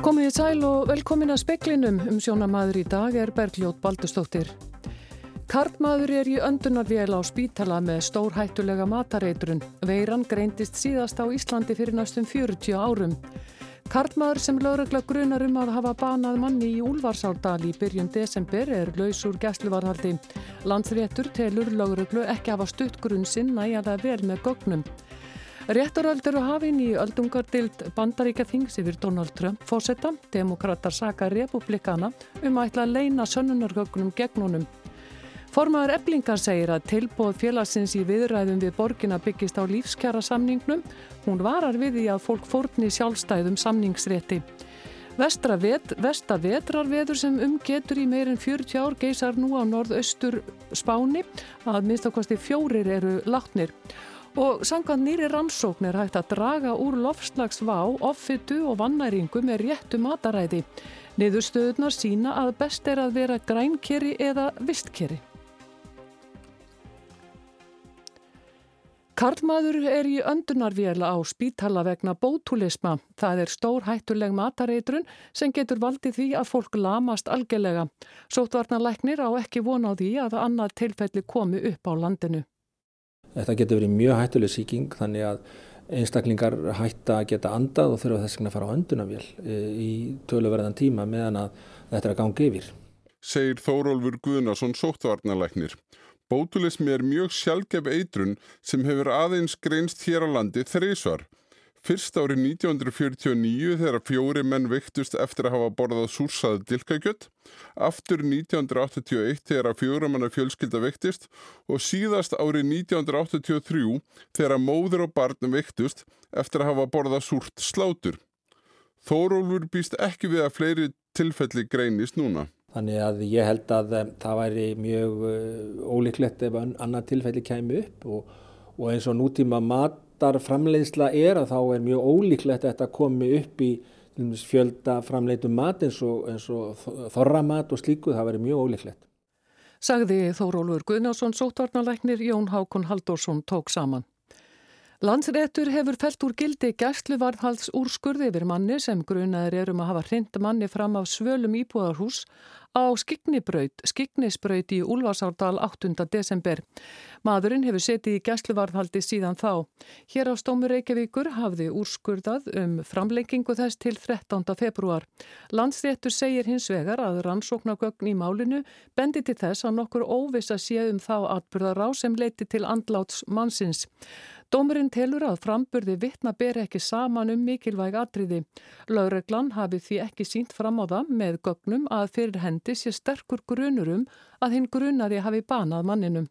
Komið í sæl og velkomin að speklinum um sjónamaður í dag er Bergljót Baldustóttir. Kartmaður er í öndunarvél á spítala með stórhættulega matareitrun. Veiran greindist síðast á Íslandi fyrir næstum 40 árum. Kartmaður sem lögregla grunar um að hafa banað manni í Úlfarsárdal í byrjun desember er laus úr gæsluvarhaldi. Landsréttur telur lögreglu ekki hafa stutt grunn að það vel með gögnum. Rétturöld eru hafinn í öldungardild bandaríkja þings yfir Donald Trump fósetta. Demokrater saka republikana um að ætla að leina sönnunargögnum gegn honum. Formaður eblingar segir að tilbóð félagsins í viðræðum við borgina byggist á lífskjara samningnum. Hún varar við því að fólk fórni sjálfstæðum samningsrétti. Vestra vet, vetrarveður sem umgetur í meirinn 40 ár geysar nú á norðaustur spáni að minnstakosti fjórir eru látnir. Og sangað nýri rannsókn er hægt að draga úr lofslagsvá, offitu og vannæringu með réttu mataræði. Niðurstöðunar sína að best er að vera grænkeri eða vistkeri. Karlmaður er í öndunarvéla á spítala vegna bótulisma. Það er stór hættuleg matareitrun sem getur valdið því að fólk lamast algjörlega. Sótvarnarleiknir á ekki vona á því að annað tilfelli komi upp á landinu. Þetta getur verið mjög hættuleg síking þannig að einstaklingar hætta að geta andað og þurfa þess vegna að fara á öndunarvél í töluverðan tíma meðan að þetta er að ganga yfir. Segir Þórólfur Guðnarsson sótvarnarleiknir. Bótulismi er mjög sjálfgef eitrun sem hefur aðeins greinst hér á landi þreysvar. Fyrst árið 1949 þegar fjóri menn veiktust eftir að hafa borðað súrsaði dilkakjött, aftur 1981 þegar fjóramanna fjölskylda veiktist og síðast árið 1983 þegar móður og barn veiktust eftir að hafa borðað súrt slátur. Þórólfur býst ekki við að fleiri tilfelli greinist núna. Þannig að ég held að um, það væri mjög uh, ólíklegt ef annar tilfelli kæmi upp og, og eins og nútíma matarframleiðsla er að þá er mjög ólíklegt að þetta komi upp í fjölda framleitum mat eins og, og þorramat og slíku, það væri mjög ólíklegt. Sagði Þórólfur Guðnásson, sótvarnalæknir Jón Hákon Halldórsson tók saman. Landsréttur hefur felt úr gildi gæsluvarðhalds úrskurði yfir manni sem grunaður er um að hafa hrind manni fram af svölum íbúðarhús á Skignibraut, Skignisbraut í Úlfarsárdal 8. desember. Maðurinn hefur setið í gæsluvarðhaldi síðan þá. Hér á Stómur Reykjavíkur hafði úrskurðað um framlengingu þess til 13. februar. Landsréttur segir hins vegar að rannsóknargögn í málinu bendi til þess að nokkur óvisa sé um þá atbyrðará sem leiti til andláts mannsins. Dómurinn telur að framburði vittna ber ekki saman um mikilvæg atriði. Laureglan hafi því ekki sínt fram á það með gögnum að fyrir hendi sé sterkur grunurum að hinn grunaði hafi banað manninum.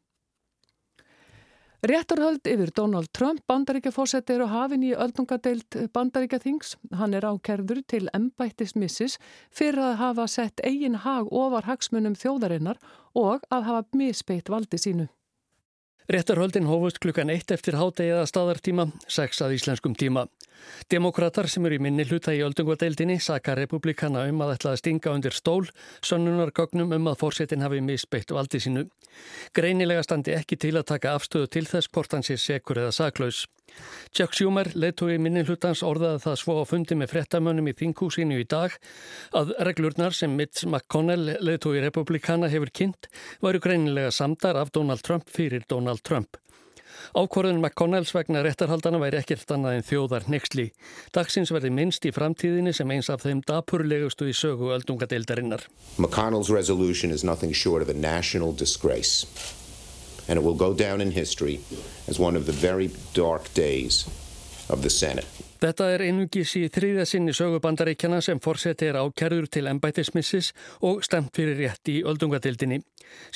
Rétturhöld yfir Donald Trump, bandaríkjafósetti eru hafin í öldungadeild bandaríkjathings. Hann er ákerður til embættismissis fyrir að hafa sett eigin hag ofar hagsmunum þjóðarinnar og að hafa misbeitt valdi sínu. Réttarhöldin hófust klukkan eitt eftir hátegiða staðartíma, sex að íslenskum tíma. Demokrater sem eru í minni hluta í öldungadeildinni saka republikana um að ætla að stinga undir stól, sönnunargögnum um að fórsetin hafi misbeitt valdi sínu. Greinilega standi ekki til að taka afstöðu til þess hvort hans er sekur eða saklaus. Chuck Schumer leiðtói minni hlutans orðaði það svo á fundi með frettamönnum í þinghúsinu í dag að reglurnar sem Mitch McConnell leiðtói republikana hefur kynnt varu greinilega samdar af Donald Trump fyrir Donald Trump. Ákvorðun McConnells vegna réttarhaldana væri ekkert annað en þjóðar nexli. Dagsins verði minnst í framtíðinni sem eins af þeim dapurlegustu í sögu öldungadeildarinnar. McConnell's resolution is nothing short of a national disgrace. And it will go down in history as one of the very dark days of the Senate. Þetta er einungis í þriðja sinni sögubandaríkjana sem fórseti er ákerður til embætismissis og stemt fyrir rétt í öldungadeildinni.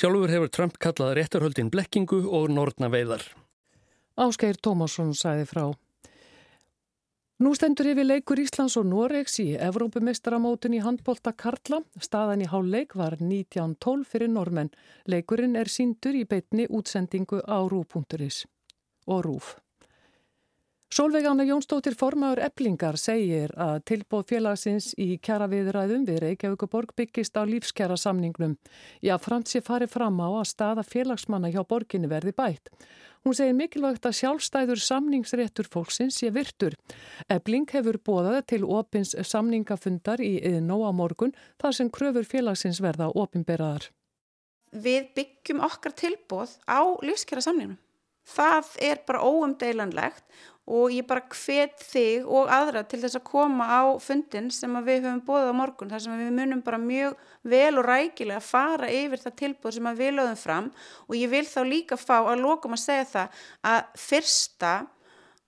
Sjálfur hefur Trump kallað réttarhöldin blekkingu og nortna veiðar. Ásgeir Tómasson sæði frá. Nú stendur yfir leikur Íslands og Noregs í Evrópumestaramótun í handbólta Karla. Staðan í háluleik var 1912 fyrir normenn. Leikurinn er síndur í beitni útsendingu á rú.is og rúf. Solveig Anna Jónsdóttir formaður eblingar segir að tilbóð félagsins í kjara viðræðum við Reykjavíkuborg byggist á lífskjara samningnum. Já, Fransi fari fram á að staða félagsmanna hjá borginni verði bætt. Hún segir mikilvægt að sjálfstæður samningsréttur fólksins sé virtur. Ebling hefur bóðað til opins samningafundar í yðnó á morgun þar sem kröfur félagsins verða opinberaðar. Við byggjum okkar tilbóð á lífskjara samningnum. Það er bara óumdeilanlegt og ég bara hvet þig og aðra til þess að koma á fundin sem við höfum bóðið á morgun þar sem við munum bara mjög vel og rækilega að fara yfir það tilbúð sem við lögum fram og ég vil þá líka fá að lokum að segja það að fyrsta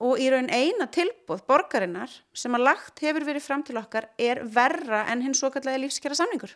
og í raun eina tilbúð borgarinnar sem að lagt hefur verið fram til okkar er verra en hins svo kallega lífskjara samningur.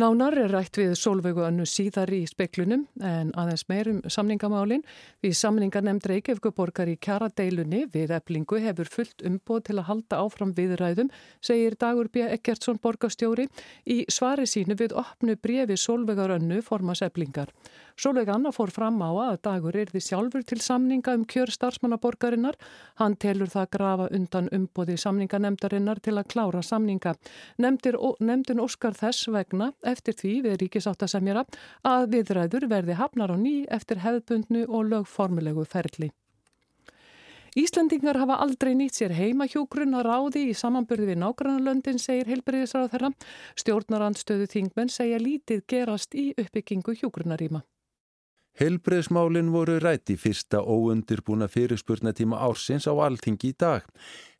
Nánar er rætt við Solveigu önnu síðar í speklunum en aðeins meirum samningamálin. Við samningar nefnd Reykjavíkuborgar í kjara deilunni við eblingu hefur fullt umboð til að halda áfram viðræðum, segir Dagur B. Ekkertsson borgastjóri í svari sínu við opnu brefi Solveigar önnu formas eblingar. Solveig Anna fór fram á að dagur er því sjálfur til samninga um kjör starfsmannaborgarinnar. Hann telur það grafa undan umbóði samninganemdarinnar til að klára samninga. Nemndir, nemndin Óskar þess vegna eftir því við ríkisáttasemjara að viðræður verði hafnar á ný eftir hefðbundnu og lögformulegu ferli. Íslandingar hafa aldrei nýtt sér heimahjógrun að ráði í samanburði við nágrannalöndin, segir heilbriðisráð þeirra. Stjórnarandstöðu þingmenn segja lítið gerast í uppbyggingu hjógrunaríma. Helbreyðsmálinn voru rætt í fyrsta óundirbúna fyrirspurnatíma ársins á alltingi í dag.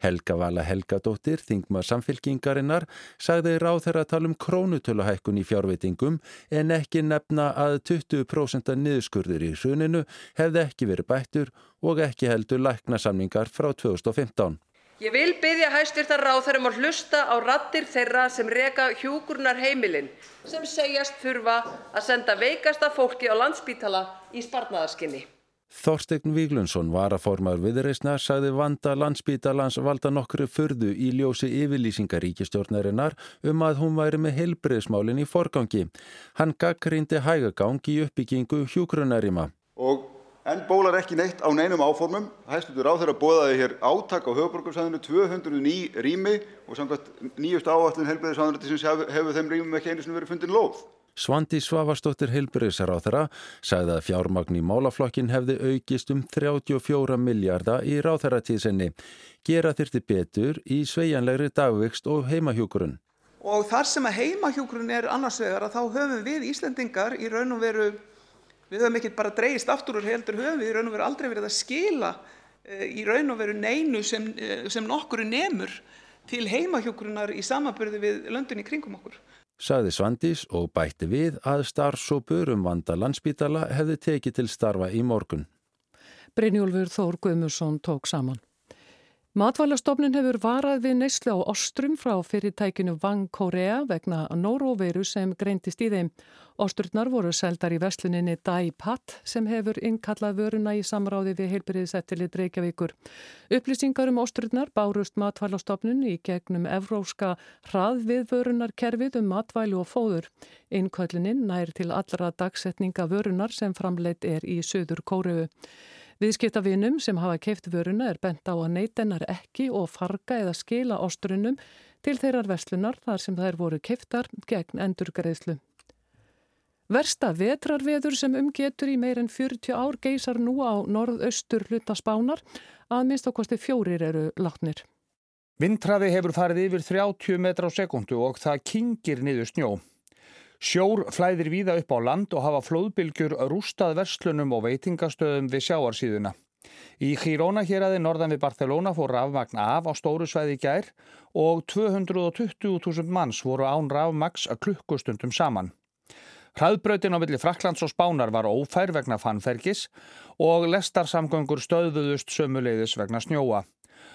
Helga Vala Helgadóttir, þingma samfélkingarinnar, sagði ráð þeirra að tala um krónutöluhækkun í fjárveitingum en ekki nefna að 20% niðurskurður í hruninu hefði ekki verið bættur og ekki heldur læknasamningar frá 2015. Ég vil byggja hæstvirtar ráþærum að hlusta á rattir þeirra sem reka hjúkurnar heimilin sem segjast þurfa að senda veikasta fólki á landsbítala í sparnaðarskinni. Þorstegn Víglundsson var að formar viðreysnar sagði vanda landsbítalans valda nokkru fyrðu í ljósi yfirlýsingaríkistjórnarinnar um að hún væri með heilbreyðsmálin í forgangi. Hann gaggrindi hægagang í uppbyggingu hjúgrunarima. Og en bólar ekki neitt á neinum áformum. Hæstutur á þeirra bóðaði hér átak á höfuborgarsæðinu 209 rými og samkvæmt nýjust áallin helbriðisáðanrættisins hefur, hefur þeim rýmum ekki einu sem verið fundin lóð. Svandi Svavastóttir heilbriðsar á þeirra sagði að fjármagn í málaflokkin hefði aukist um 34 miljardar í ráþæratíðsenni. Gera þyrti betur í sveianlegri dagvikst og heimahjókurun. Og þar sem að heimahjókurun er annars vegar að þá höfum við Íslendingar í raun og veru Við höfum ekki bara dreigist aftur úr heldur höfum við í raun og veru aldrei verið að skila uh, í raun og veru neinu sem, uh, sem nokkuru nemur til heimahjókurunar í samanbyrði við löndin í kringum okkur. Saði Svandís og bætti við að starfsópur um vanda landsbítala hefði tekið til starfa í morgun. Brynjólfur Þór Guðmursson tók saman. Matvælastofnun hefur varað við neyslu á ostrum frá fyrirtækinu Vang Korea vegna nóróveru sem greintist í þeim. Osturnar voru seldar í vestluninni Daipat sem hefur innkallað vöruna í samráði við heilbyrðisettilið Reykjavíkur. Upplýsingar um osturnar bárust matvælastofnun í gegnum evróska hraðviðvörunarkerfið um matvælu og fóður. Innkallinin nær til allra dagsetninga vörunar sem framleitt er í söður Kóreu. Viðskiptavinum sem hafa keift vöruna er bent á að neytennar ekki og farga eða skila ástrunum til þeirrar verslunar þar sem þær voru keiftar gegn endurgreðslu. Versta vetrarveður sem umgetur í meir en 40 ár geysar nú á norðaustur hluta spánar að minnst ákvæmsti fjórir eru látnir. Vindræði hefur farið yfir 30 metra á sekundu og það kingir niður snjó. Sjór flæðir víða upp á land og hafa flóðbylgjur rústað verslunum og veitingastöðum við sjáarsíðuna. Í Girona hér aðeins norðan við Barcelona fór rafmagn af á stóru svæði gær og 220.000 manns voru án rafmags klukkustundum saman. Hraðbrautin á milli Fraklands og Spánar var ófær vegna fannfergis og lestarsamgöngur stöðuðust sömuleiðis vegna snjóa.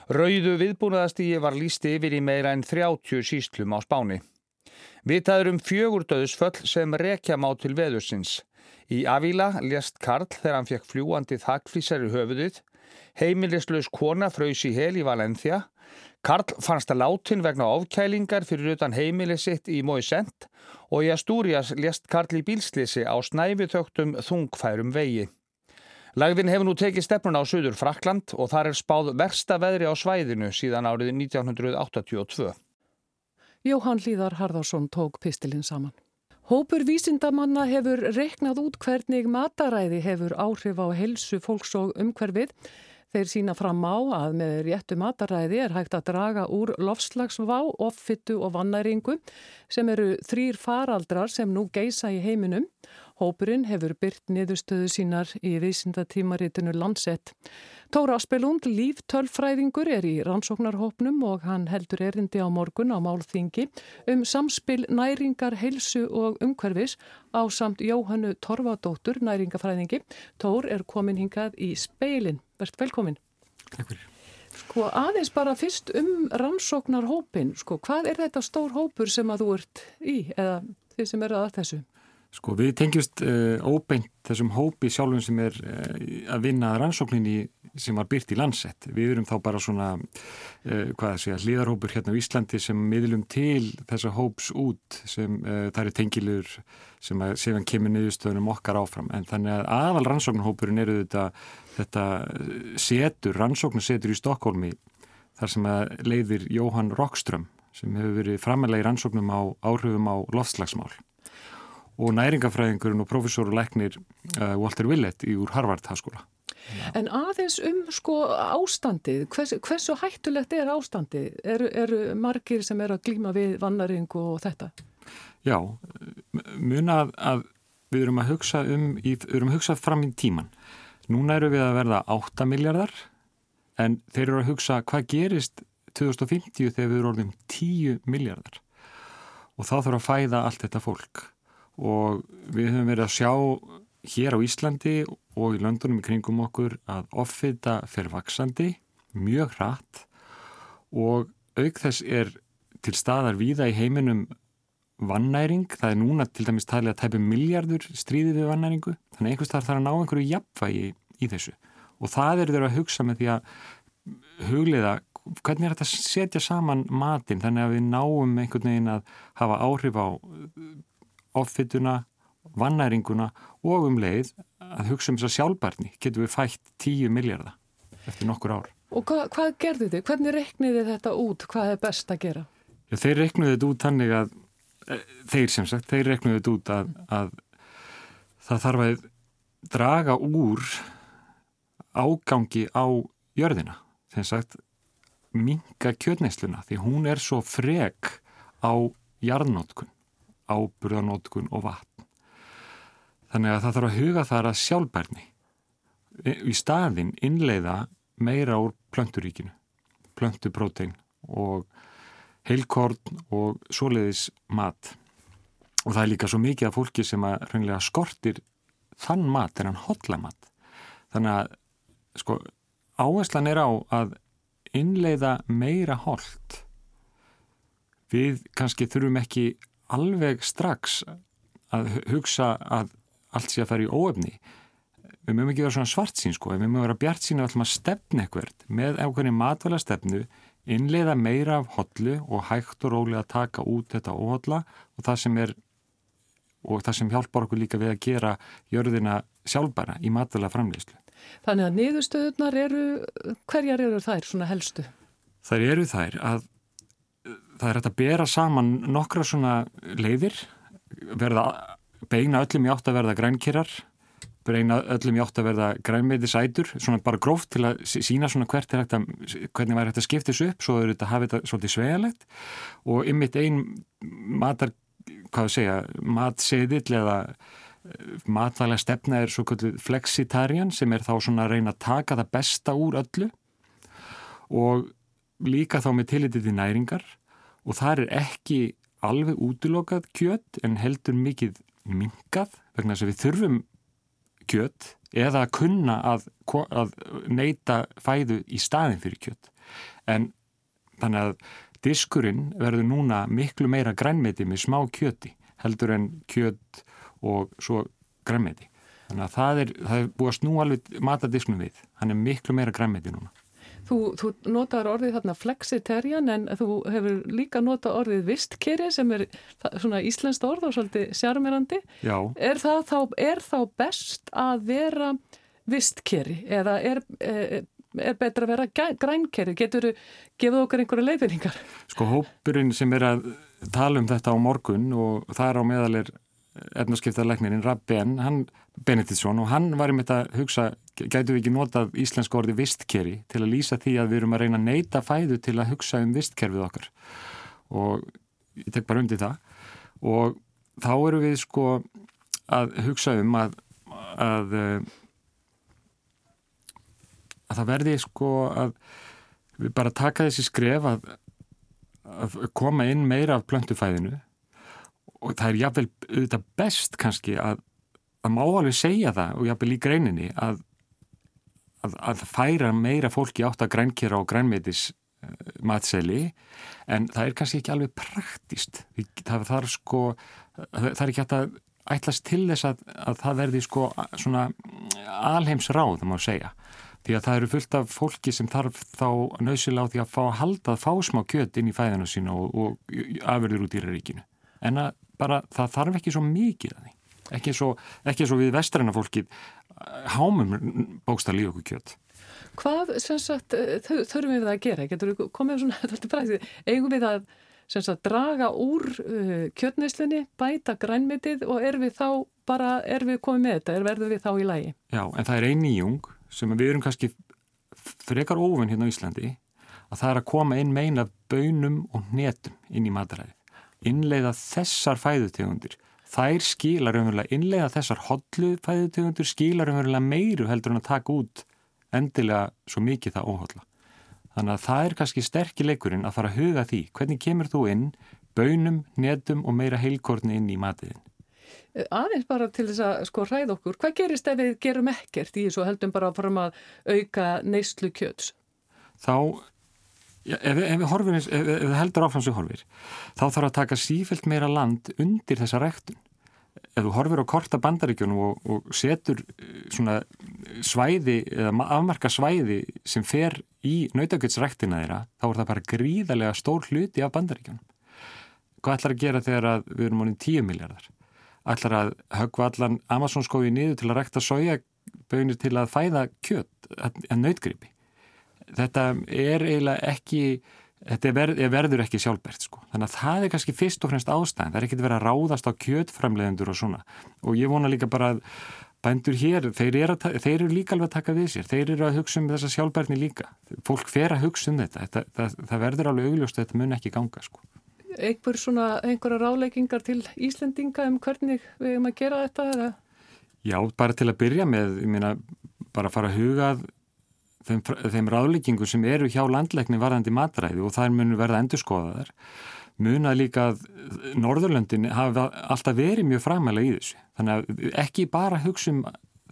Rauðu viðbúnaðastígi var lísti yfir í meira en 30 sístlum á Spáni. Vitaður um fjögur döðsföll sem rekja má til veðursins. Í Avila lést Karl þegar hann fekk fljúandi þakkflísar í höfuðið. Heimilislaus kona fröys í hel í Valencia. Karl fannst að látin vegna ofkælingar fyrir utan heimili sitt í Moisent og í Astúrias lést Karl í bílslisi á snæfitöktum þungfærum vegi. Lægðin hefur nú tekið stefnun á Suður Frakland og þar er spáð versta veðri á svæðinu síðan árið 1982. Jóhann Líðar Harðarsson tók pistilinn saman. Hópur vísindamanna hefur reiknað út hvernig mataræði hefur áhrif á helsu fólks og umhverfið. Þeir sína fram á að með réttu mataræði er hægt að draga úr lofslagsvá, offittu og vannæringu sem eru þrýr faraldrar sem nú geisa í heiminum Hópurinn hefur byrt niðurstöðu sínar í vísindatímaritinu Landsett. Tóra Aspelund, líftölfræðingur, er í rannsóknarhópnum og hann heldur erindi á morgun á málþingi um samspil næringar, heilsu og umhverfis á samt Jóhannu Torfadóttur, næringafræðingi. Tór er komin hingað í speilin. Verðt velkomin. Takk fyrir. Sko aðeins bara fyrst um rannsóknarhópin, sko hvað er þetta stór hópur sem að þú ert í eða þið sem eru að þessu? Sko við tengjumst uh, óbeint þessum hópi sjálfum sem er uh, að vinna rannsókninni sem var byrt í landsett. Við erum þá bara svona, uh, hvað að segja, hlýðarhópur hérna á Íslandi sem miðlum til þessa hóps út sem það eru tengilur sem að séðan kemur niðurstöðunum okkar áfram. En þannig að aðal rannsóknarhópurinn eru þetta, þetta setur, rannsóknarsetur í Stokkólmi þar sem að leiðir Jóhann Rockström sem hefur verið framalega í rannsóknum á áhrifum á loftslagsmál og næringafræðingurinn og professor og leknir uh, Walter Willett í úr Harvard-haskóla. En aðeins um sko ástandið, hvers, hversu hættulegt er ástandið? Eru er margir sem er að glíma við vannaring og þetta? Já, muna að, að við erum að hugsa um, erum að hugsa fram í tíman. Núna eru við að verða 8 miljardar en þeir eru að hugsa hvað gerist 2050 þegar við erum orðum 10 miljardar og þá þarf að fæða allt þetta fólk og við höfum verið að sjá hér á Íslandi og í löndunum í kringum okkur að offita fer vaksandi mjög hratt. Og auk þess er til staðar víða í heiminum vannæring, það er núna til dæmis talið að tæpu miljardur stríðið við vannæringu, þannig einhvers þar þarf að ná einhverju jafnvægi í þessu. Og það er þeirra að hugsa með því að hugliða hvernig er þetta að setja saman matinn þannig að við náum einhvern veginn að hafa áhrif á offittuna, vannæringuna og um leið að hugsa um þess að sjálfbarni getur við fætt 10 miljardar eftir nokkur ár. Og hvað, hvað gerðu þið? Hvernig rekniði þetta út? Hvað er best að gera? Já, þeir reknuði þetta út þannig að e, þeir sem sagt, þeir reknuði þetta út að, að það þarf að draga úr ágangi á jörðina. Þeim sagt, minga kjötneisluna því hún er svo frek á jarðnótkun áburðanótkun og vatn. Þannig að það þarf að huga þar að sjálfbærni. Í staðin innleiða meira úr plönturíkinu, plöntuprótein og heilkorn og svoleiðis mat. Og það er líka svo mikið af fólki sem að raunlega skortir þann mat en hann hotla mat. Þannig að sko áherslan er á að innleiða meira hold. Við kannski þurfum ekki alveg strax að hugsa að allt sé að fara í óöfni við mögum ekki vera svona svart sín sko við mögum vera bjart sín að stefna eitthvað með ákveðin matvæla stefnu innleiða meira af hodlu og hægt og rólega að taka út þetta óhodla og það sem er og það sem hjálpar okkur líka við að gera jörðina sjálfbæra í matvæla framleyslu. Þannig að niðurstöðunar eru, hverjar eru þær svona helstu? Þær eru þær að það er hægt að bera saman nokkra svona leiðir. Verða beina öllum í átt að verða grænkirar beina öllum í átt að verða grænmeiti sætur svona bara gróft til að sína svona hvert er hægt að hvernig væri hægt að skipta þessu upp svo er þetta að hafa þetta svolítið svegalegt og ymmit einn matar hvað segja, matseðill eða eh, matvælega stefna er svo kvöldið flexitarian sem er þá svona að reyna að taka það besta úr öllu og líka þá með tillitið til næringar og það er ekki alveg útlokað kjött en heldur mikið minkað vegna þess að við þurfum kjött eða að kunna að, að neyta fæðu í staðin fyrir kjött en þannig að diskurinn verður núna miklu meira grænmeti með smá kjötti heldur en kjött og svo grænmeti. Þannig að það er, það er búið að snú alveg matadisknum við, hann er miklu meira grænmeti núna Þú, þú notar orðið þarna flexitarian en þú hefur líka notað orðið vistkeri sem er svona íslenskt orð og svolítið sjarmirandi. Já. Er það þá, er þá best að vera vistkeri eða er, er, er betra að vera grænkeri? Getur þú gefið okkar einhverja leifinningar? Sko hópurinn sem er að tala um þetta á morgun og það er á meðalir efnarskiptarleiknirinn Rabben, hann Benediktsson og hann var um þetta að hugsa, gætu við ekki notað íslensk orði vistkeri til að lýsa því að við erum að reyna að neyta fæðu til að hugsa um vistkerfið okkar? Og ég tek bara undir það. Og þá eru við sko að hugsa um að að, að það verði sko að við bara taka þessi skref að, að koma inn meira af plöntufæðinu og það er jáfnvel auðvitað best kannski að að má alveg segja það og jáfnvel í greininni að, að, að færa meira fólki átt að grænkera og grænmeitis matseli en það er kannski ekki alveg praktist það, það er sko það er ekki hægt að ætlast til þess að, að það verði sko svona alheims ráð það má segja. Því að það eru fullt af fólki sem þarf þá nöysilega á því að fá að halda að fá smá kjött inn í fæðinu sína og, og afurður út í ríkinu en bara það þarf ekki svo mikið að því ekki svo, ekki svo við vestræna fólki hámum bókstall í okkur kjött Hvað sagt, þurfum við að gera? Getur við komið svona, þetta er præðið, eigum við að sagt, draga úr uh, kjötnæslinni, bæta grænmitið og er við þá bara, er við komið með þetta, er verður við þá í lægi? Já, en það er ein nýjung sem við erum kannski frekar ofinn hérna á Íslandi að það er að koma inn meina bönum og netum inn í mataræði. Innleiða þessar fæðutegundir. Þær skilar umverulega, innleiða þessar hodlu fæðutegundir skilar umverulega meiru heldur en að taka út endilega svo mikið það óhaldla. Þannig að það er kannski sterkileikurinn að fara að huga því hvernig kemur þú inn bönum, netum og meira heilkortni inn í matiðin. Aðeins bara til þess að sko hræða okkur, hvað gerist ef við gerum ekkert í þessu heldum bara að fara að auka neyslu kjöts? Þá, ja, ef, ef horfum, ef, ef við heldur áfram sem horfir, þá þarf að taka sífelt meira land undir þessa ræktun ef þú horfir á korta bandaríkjunum og, og setur eh, svona svæði eða afmarka svæði sem fer í nautakjötsræktina þeirra, þá er það bara gríðarlega stór hluti af bandaríkjunum. Hvað ætlar að gera þegar að við erum ánum 10 miljardar? Ætlar að högva allan Amazonskói niður til að rækta sójabögnir til að fæða kjött, að nautgripi. Þetta er eiginlega ekki þetta verð, verður ekki sjálfbært sko. þannig að það er kannski fyrst og fremst ástæðan það er ekkert verið að ráðast á kjötframleðendur og svona og ég vona líka bara að bændur hér, þeir eru, þeir eru líka alveg að taka við sér, þeir eru að hugsa um þessa sjálfbærni líka, fólk fer að hugsa um þetta það, það, það verður alveg augljóst að þetta mun ekki ganga sko. Einhver svona, einhverja ráleikingar til Íslendinga um hvernig við erum að gera þetta? Eða? Já, bara til að byrja með, ég meina bara fara að hugað þeim, þeim ráðlíkingu sem eru hjá landleikni varðandi matræði og þær munu verða endurskoðaðar muna líka að Norðurlöndin hafa alltaf verið mjög framælega í þessu. Þannig að ekki bara hugsa um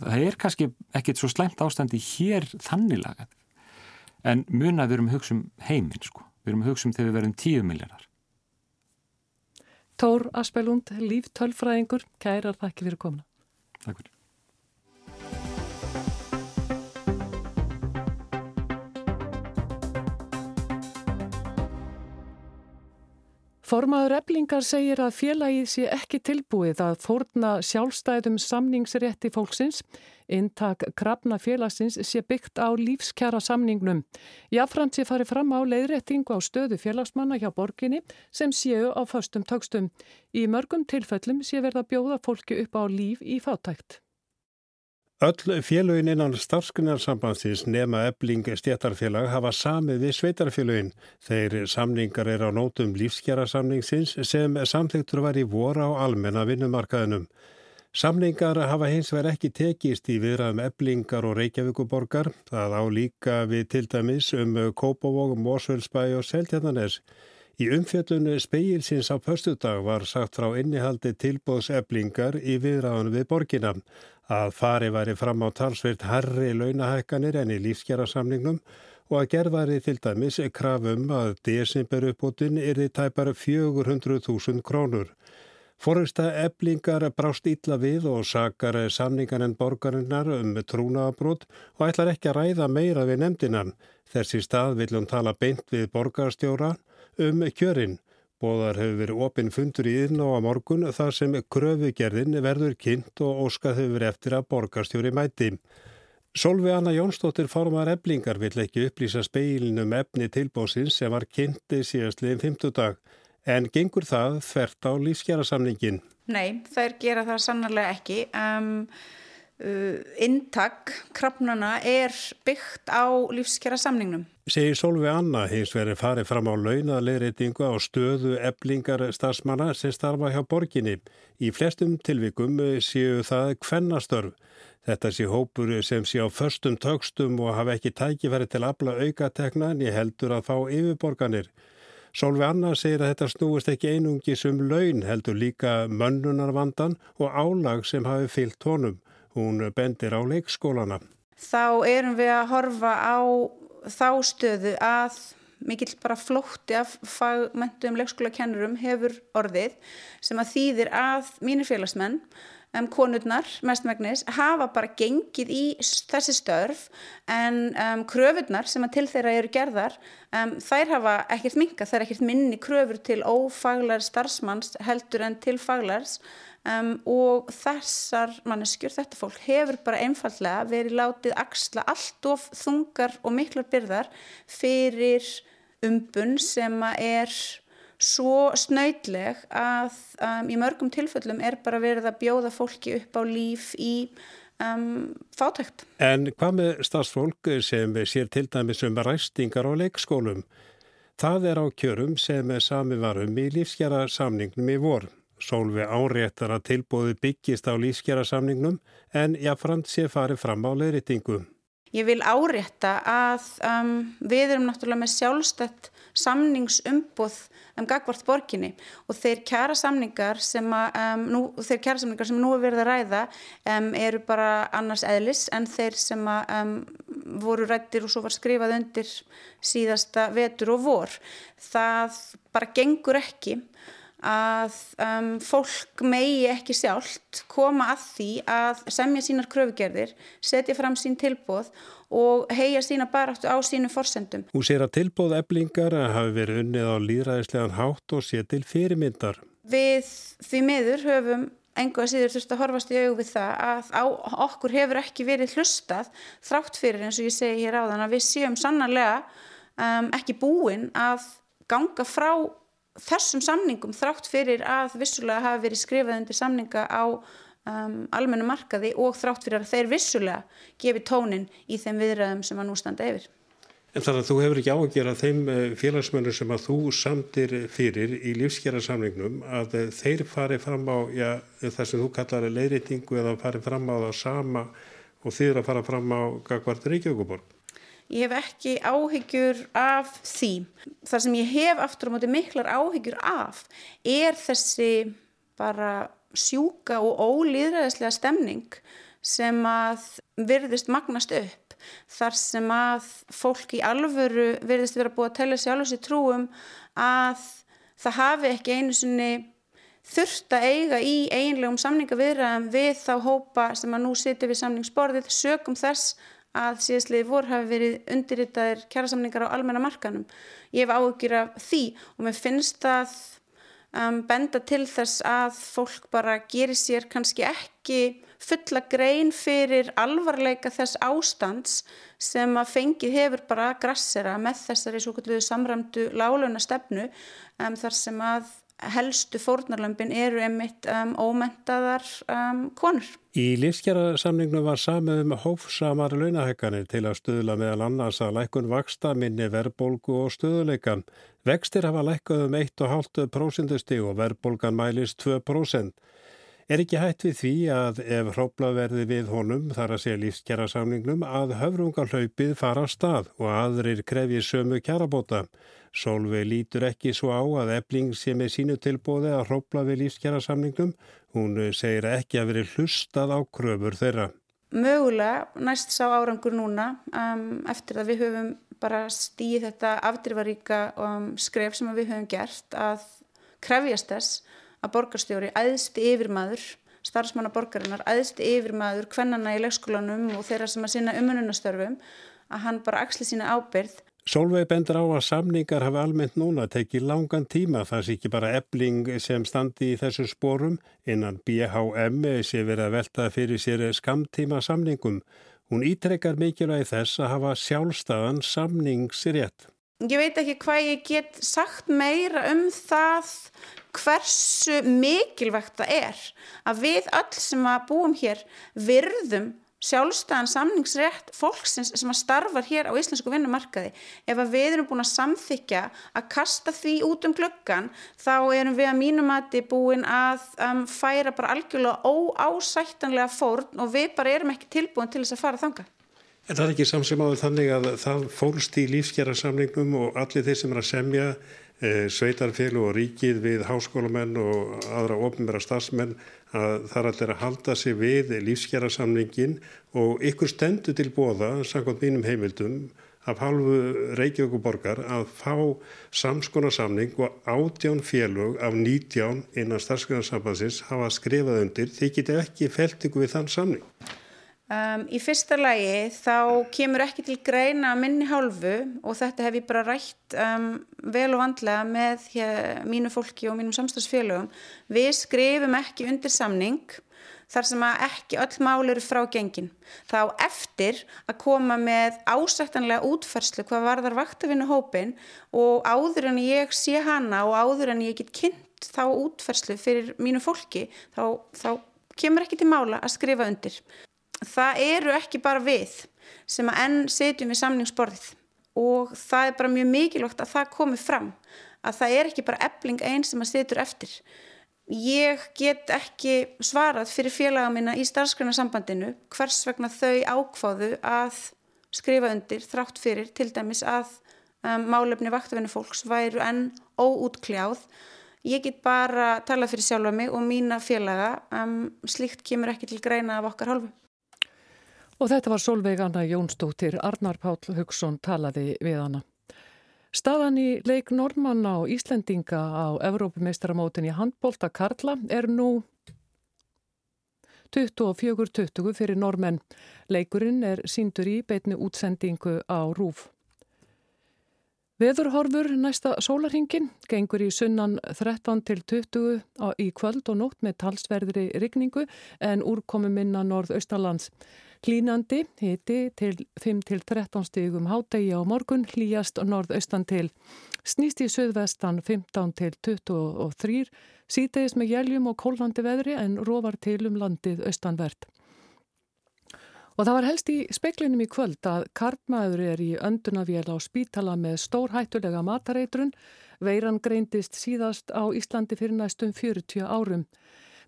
það er kannski ekkit svo slemt ástandi hér þannig lagað en muna við erum hugsa um heiminn sko. við erum hugsa um þegar við verum tíu miljardar Tór Aspelund, líftölfræðingur kærar þakki fyrir komna Takk fyrir Formaður eblingar segir að félagið sé ekki tilbúið að fórna sjálfstæðum samningsrétti fólksins. Intak krafna félagsins sé byggt á lífskjara samningnum. Jáframt sé farið fram á leiðréttingu á stöðu félagsmanna hjá borginni sem séu á föstum tögstum. Í mörgum tilfellum sé verða bjóða fólki upp á líf í fátækt. Öll félögin innan starfskunarsambandsins nema ebling stjættarfélag hafa samið við sveitarfélögin. Þeir samningar er á nótum lífskjara samningsins sem samþektur var í voru á almenna vinnumarkaðinum. Samningar hafa hins vegar ekki tekist í viðraðum eblingar og Reykjavíkuborgar. Það á líka við til dæmis um Kópavóg, Mósvöldsbæ og Seltjarnanes. Í umfjöldunni speilsins á pöstudag var sagt frá innihaldi tilbóðseblingar í viðraðunum við borginna að fari væri fram á talsveirt herri launahækkanir en í lífskjara-samningnum og að gerðari til dæmis krafum að desemberuppbútin er þið tæpar 400.000 krónur. Forresta eblingar brást ítla við og sakar samningan en borgarinnar um trúnaabrót og ætlar ekki að ræða meira við nefndinan. Þessi stað vil hún tala beint við borgarstjóra um kjörinn. Bóðar hefur verið opinn fundur í yðn á morgun þar sem kröfugerðin verður kynnt og óskað hefur verið eftir að borgarstjóri mæti. Solveig Anna Jónsdóttir formar eblingar vill ekki upplýsa speilinum efni tilbósins sem var kynnti síðastliðin 50 dag en gengur það þvert á lífskjærasamningin. Nei, þær gera það sannarlega ekki. Um, intak krafnana er byggt á lífskjærasamningnum. Segir Solveig Anna hins verið farið fram á launalegreitingu á stöðu eblingar starfsmanna sem starfa hjá borginni. Í flestum tilvikum séu það kvennastörf. Þetta sé hópur sem sé á förstum tögstum og hafa ekki tækifæri til að afla aukatekna en ég heldur að fá yfirborganir. Solveig Anna segir að þetta snúist ekki einungis um laun heldur líka mönnunarvandan og álag sem hafi fyllt honum. Hún bendir á leikskólana. Þá erum við að horfa á þá stöðu að mikill bara flótti af fagmentum leikskólakennurum hefur orðið sem að þýðir að mínir félagsmenn um, konurnar mestmægnis hafa bara gengið í þessi störf en um, kröfurnar sem að til þeirra eru gerðar um, þær hafa ekkert minga, þær er ekkert minni kröfur til ófaglar starfsmanns heldur en til faglars um, og þessar manneskjur, þetta fólk hefur bara einfallega verið látið axla allt of þungar og miklar byrðar fyrir umbun sem er svo snöytleg að um, í mörgum tilfellum er bara verið að bjóða fólki upp á líf í um, fátækt. En hvað með stafsfólk sem sér til dæmis um ræstingar á leikskólum? Það er á kjörum sem sami varum í lífsgjara samningnum í vor. Sólvi áréttar að tilbúðu byggist á lífsgjara samningnum en jáfnframt sé farið fram á leiritingum. Ég vil árétta að um, við erum náttúrulega með sjálfstætt samningsumboð um gagvart borginni og þeir kjara samningar sem að um, nú, þeir kjara samningar sem nú er verið að ræða um, eru bara annars eðlis en þeir sem að um, voru rættir og svo var skrifað undir síðasta vetur og vor það bara gengur ekki að um, fólk megi ekki sjálft koma að því að semja sínar kröfugerðir, setja fram sín tilbóð og heia sína baráttu á sínum forsendum. Hún sér að tilbóð eblingar hafi verið unnið á líðræðislegan hátt og sé til fyrirmyndar. Við því miður höfum enga síður þurft að horfast í auðvið það að á okkur hefur ekki verið hlustað þrátt fyrir eins og ég segi hér áðan að við séum sannarlega um, ekki búin að ganga frá þessum samningum þrátt fyrir að vissulega hafi verið skrifað undir samninga á um, almennu markaði og þrátt fyrir að þeir vissulega gefi tónin í þeim viðræðum sem að nú standa yfir. En þannig að þú hefur ekki ágjör að þeim eh, félagsmönnum sem að þú samtir fyrir í lífskjara samningnum að eh, þeir fari fram á já, það sem þú kallar leiritingu eða fari fram á það sama og þeir að fara fram á Gagvart Reykjavíkuborg. Ég hef ekki áhyggjur af því. Það sem ég hef aftur á móti miklar áhyggjur af er þessi bara sjúka og ólýðræðislega stemning sem að virðist magnast upp. Þar sem að fólk í alvöru virðist vera búið að tella sér alveg sér trúum að það hafi ekki einu sinni þurft að eiga í eiginlegum samningavirðan við þá hópa sem að nú sitja við samningsborðið sögum þess að síðastliði vor hafi verið undirritaðir kjærasamningar á almenna markanum. Ég hef áhugjur af því og mér finnst það um, benda til þess að fólk bara gerir sér kannski ekki fulla grein fyrir alvarleika þess ástands sem að fengið hefur bara að grassera með þessari svo kalluðu samramdu láluna stefnu um, þar sem að helstu fórnarlömpin eru emitt um, ómentaðar um, konur. Í lífskjara var samið um hófsamar launahekkanir til að stuðla meðal annars að lækun vaksta minni verbolgu og stuðuleikan. Vextir hafa lækkað um 1,5% og verbolgan mælist 2%. Er ekki hægt við því að ef hrópla verði við honum þar að segja lífskjara samningnum að höfrungarhlaupið fara á stað og aðrir krefji sömu kjarabóta. Solveig lítur ekki svo á að ebling sé með sínu tilbóði að hrópla við lífskjara samningum. Hún segir ekki að veri hlustað á kröfur þeirra. Mögulega næst sá árangur núna um, eftir að við höfum bara stíð þetta afdrifaríka um, skref sem við höfum gert að krefjast þess að borgarstjóri æðsti yfirmaður starfsmanna borgarinnar, æðsti yfirmaður hvennana í leikskólanum og þeirra sem að sinna umununastörfum að hann bara axli sína ábyrð Solveig bendur á að samningar hafa almennt núna tekið langan tíma þar sé ekki bara ebling sem standi í þessu spórum innan BHM sé verið að velta fyrir sér skamtíma samningum. Hún ítrekkar mikilvægi þess að hafa sjálfstæðan samningsrétt. Ég veit ekki hvað ég get sagt meira um það hversu mikilvægt það er að við öll sem að búum hér virðum sjálfstæðan samningsrétt fólksins sem að starfar hér á íslensku vinnumarkaði. Ef við erum búin að samþykja að kasta því út um glöggan þá erum við að mínum að þið búin að um, færa bara algjörlega óásættanlega fórn og við bara erum ekki tilbúin til þess að fara þanga. En það er ekki samsum áður þannig að það fólst í lífsgerðarsamningnum og allir þeir sem er að semja e, sveitarfél og ríkið við háskólamenn og aðra ofnbæra stafsmenn að það er allir að halda sig við lífsgerðarsamningin og ykkur stendur til bóða, samkvæmt mínum heimildum, af halvu Reykjavík borgar að fá samskonarsamning og átján félög af nítján innan starfsgrunarsambansins hafa skrifað undir. Þið getið ekki felt ykkur við þann samning. Um, í fyrsta lagi þá kemur ekki til greina minni hálfu og þetta hef ég bara rætt um, vel og vandlega með hér, mínu fólki og mínum samstagsfélögum. Við skrifum ekki undir samning þar sem að ekki öll mál eru frá gengin. Þá eftir að koma með ásættanlega útferslu hvað varðar vaktavinnu hópin og áður en ég sé hana og áður en ég get kynnt þá útferslu fyrir mínu fólki þá, þá kemur ekki til mála að skrifa undir það eru ekki bara við sem að enn setjum við samningsborðið. Og það er bara mjög mikilvægt að það komi fram að það er ekki bara ebling einn sem að setjur eftir. Ég get ekki svarað fyrir félaga minna í starfsgrunnarsambandinu hvers vegna þau ákváðu að skrifa undir þrátt fyrir til dæmis að um, málefni vaktafinu fólks væru enn óútkljáð. Ég get bara talað fyrir sjálfa mig og mína félaga um, slíkt kemur ekki til greina af okkar hálfu Og þetta var Solveig Anna Jónsdóttir, Arnar Páll Hugson talaði við hana. Staðan í leik Normanna og Íslendinga á Evrópumeistaramótin í handbólta Karla er nú 24-20 fyrir normenn. Leikurinn er síndur í beitni útsendingu á Rúf. Veðurhorfur næsta sólarhingin gengur í sunnan 13 til 20 í kvöld og nótt með talsverðri rigningu en úrkomi minna norð-austalands. Hlínandi hiti til 5-13 stígum hádegi á morgun, hlýjast norðaustan til. Snýst í söðvestan 15-23, sítegis með jæljum og kólandi veðri en róvar til um landið austanvert. Og það var helst í speiklinum í kvöld að kartmaður er í öndunavél á spítala með stórhættulega matareitrun. Veiran greindist síðast á Íslandi fyrir næstum 40 árum.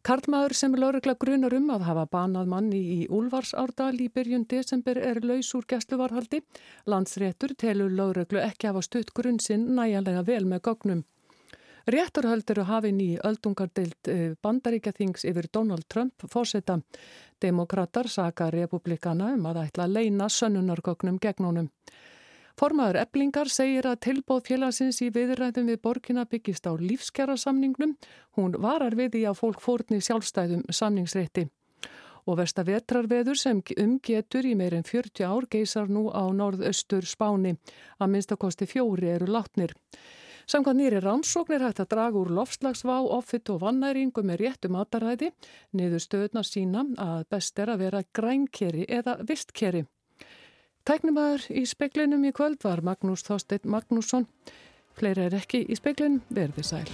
Karlmaður sem laurugla grunar um að hafa banað manni í Úlfarsárdal í byrjun desember er laus úr gæsluvarhaldi. Landsréttur telur lauruglu ekki hafa stutt grunn sinn næjanlega vel með gognum. Rétturhöld eru hafinn í öldungardeilt eh, bandaríkjathings yfir Donald Trump fórseta. Demokrater saka republikana um að ætla að leina sönnunargognum gegn honum. Formaður eblingar segir að tilbóð félagsins í viðræðum við borgina byggist á lífskjara-samningnum. Hún varar við í að fólk fórni sjálfstæðum samningsrétti. Og versta vetrarveður sem umgetur í meirinn 40 ár geysar nú á norðaustur Spáni. Að minnstakosti fjóri eru látnir. Samkvæmt nýri rannsóknir hægt að draga úr lofslagsvá, offitt og vannæringu með réttu mataræði. Niður stöðna sína að best er að vera grænkeri eða vistkeri. Tæknumæður í speklinum í kvöld var Magnús Þorstein Magnússon. Fleira er ekki í speklinum, verði sæl.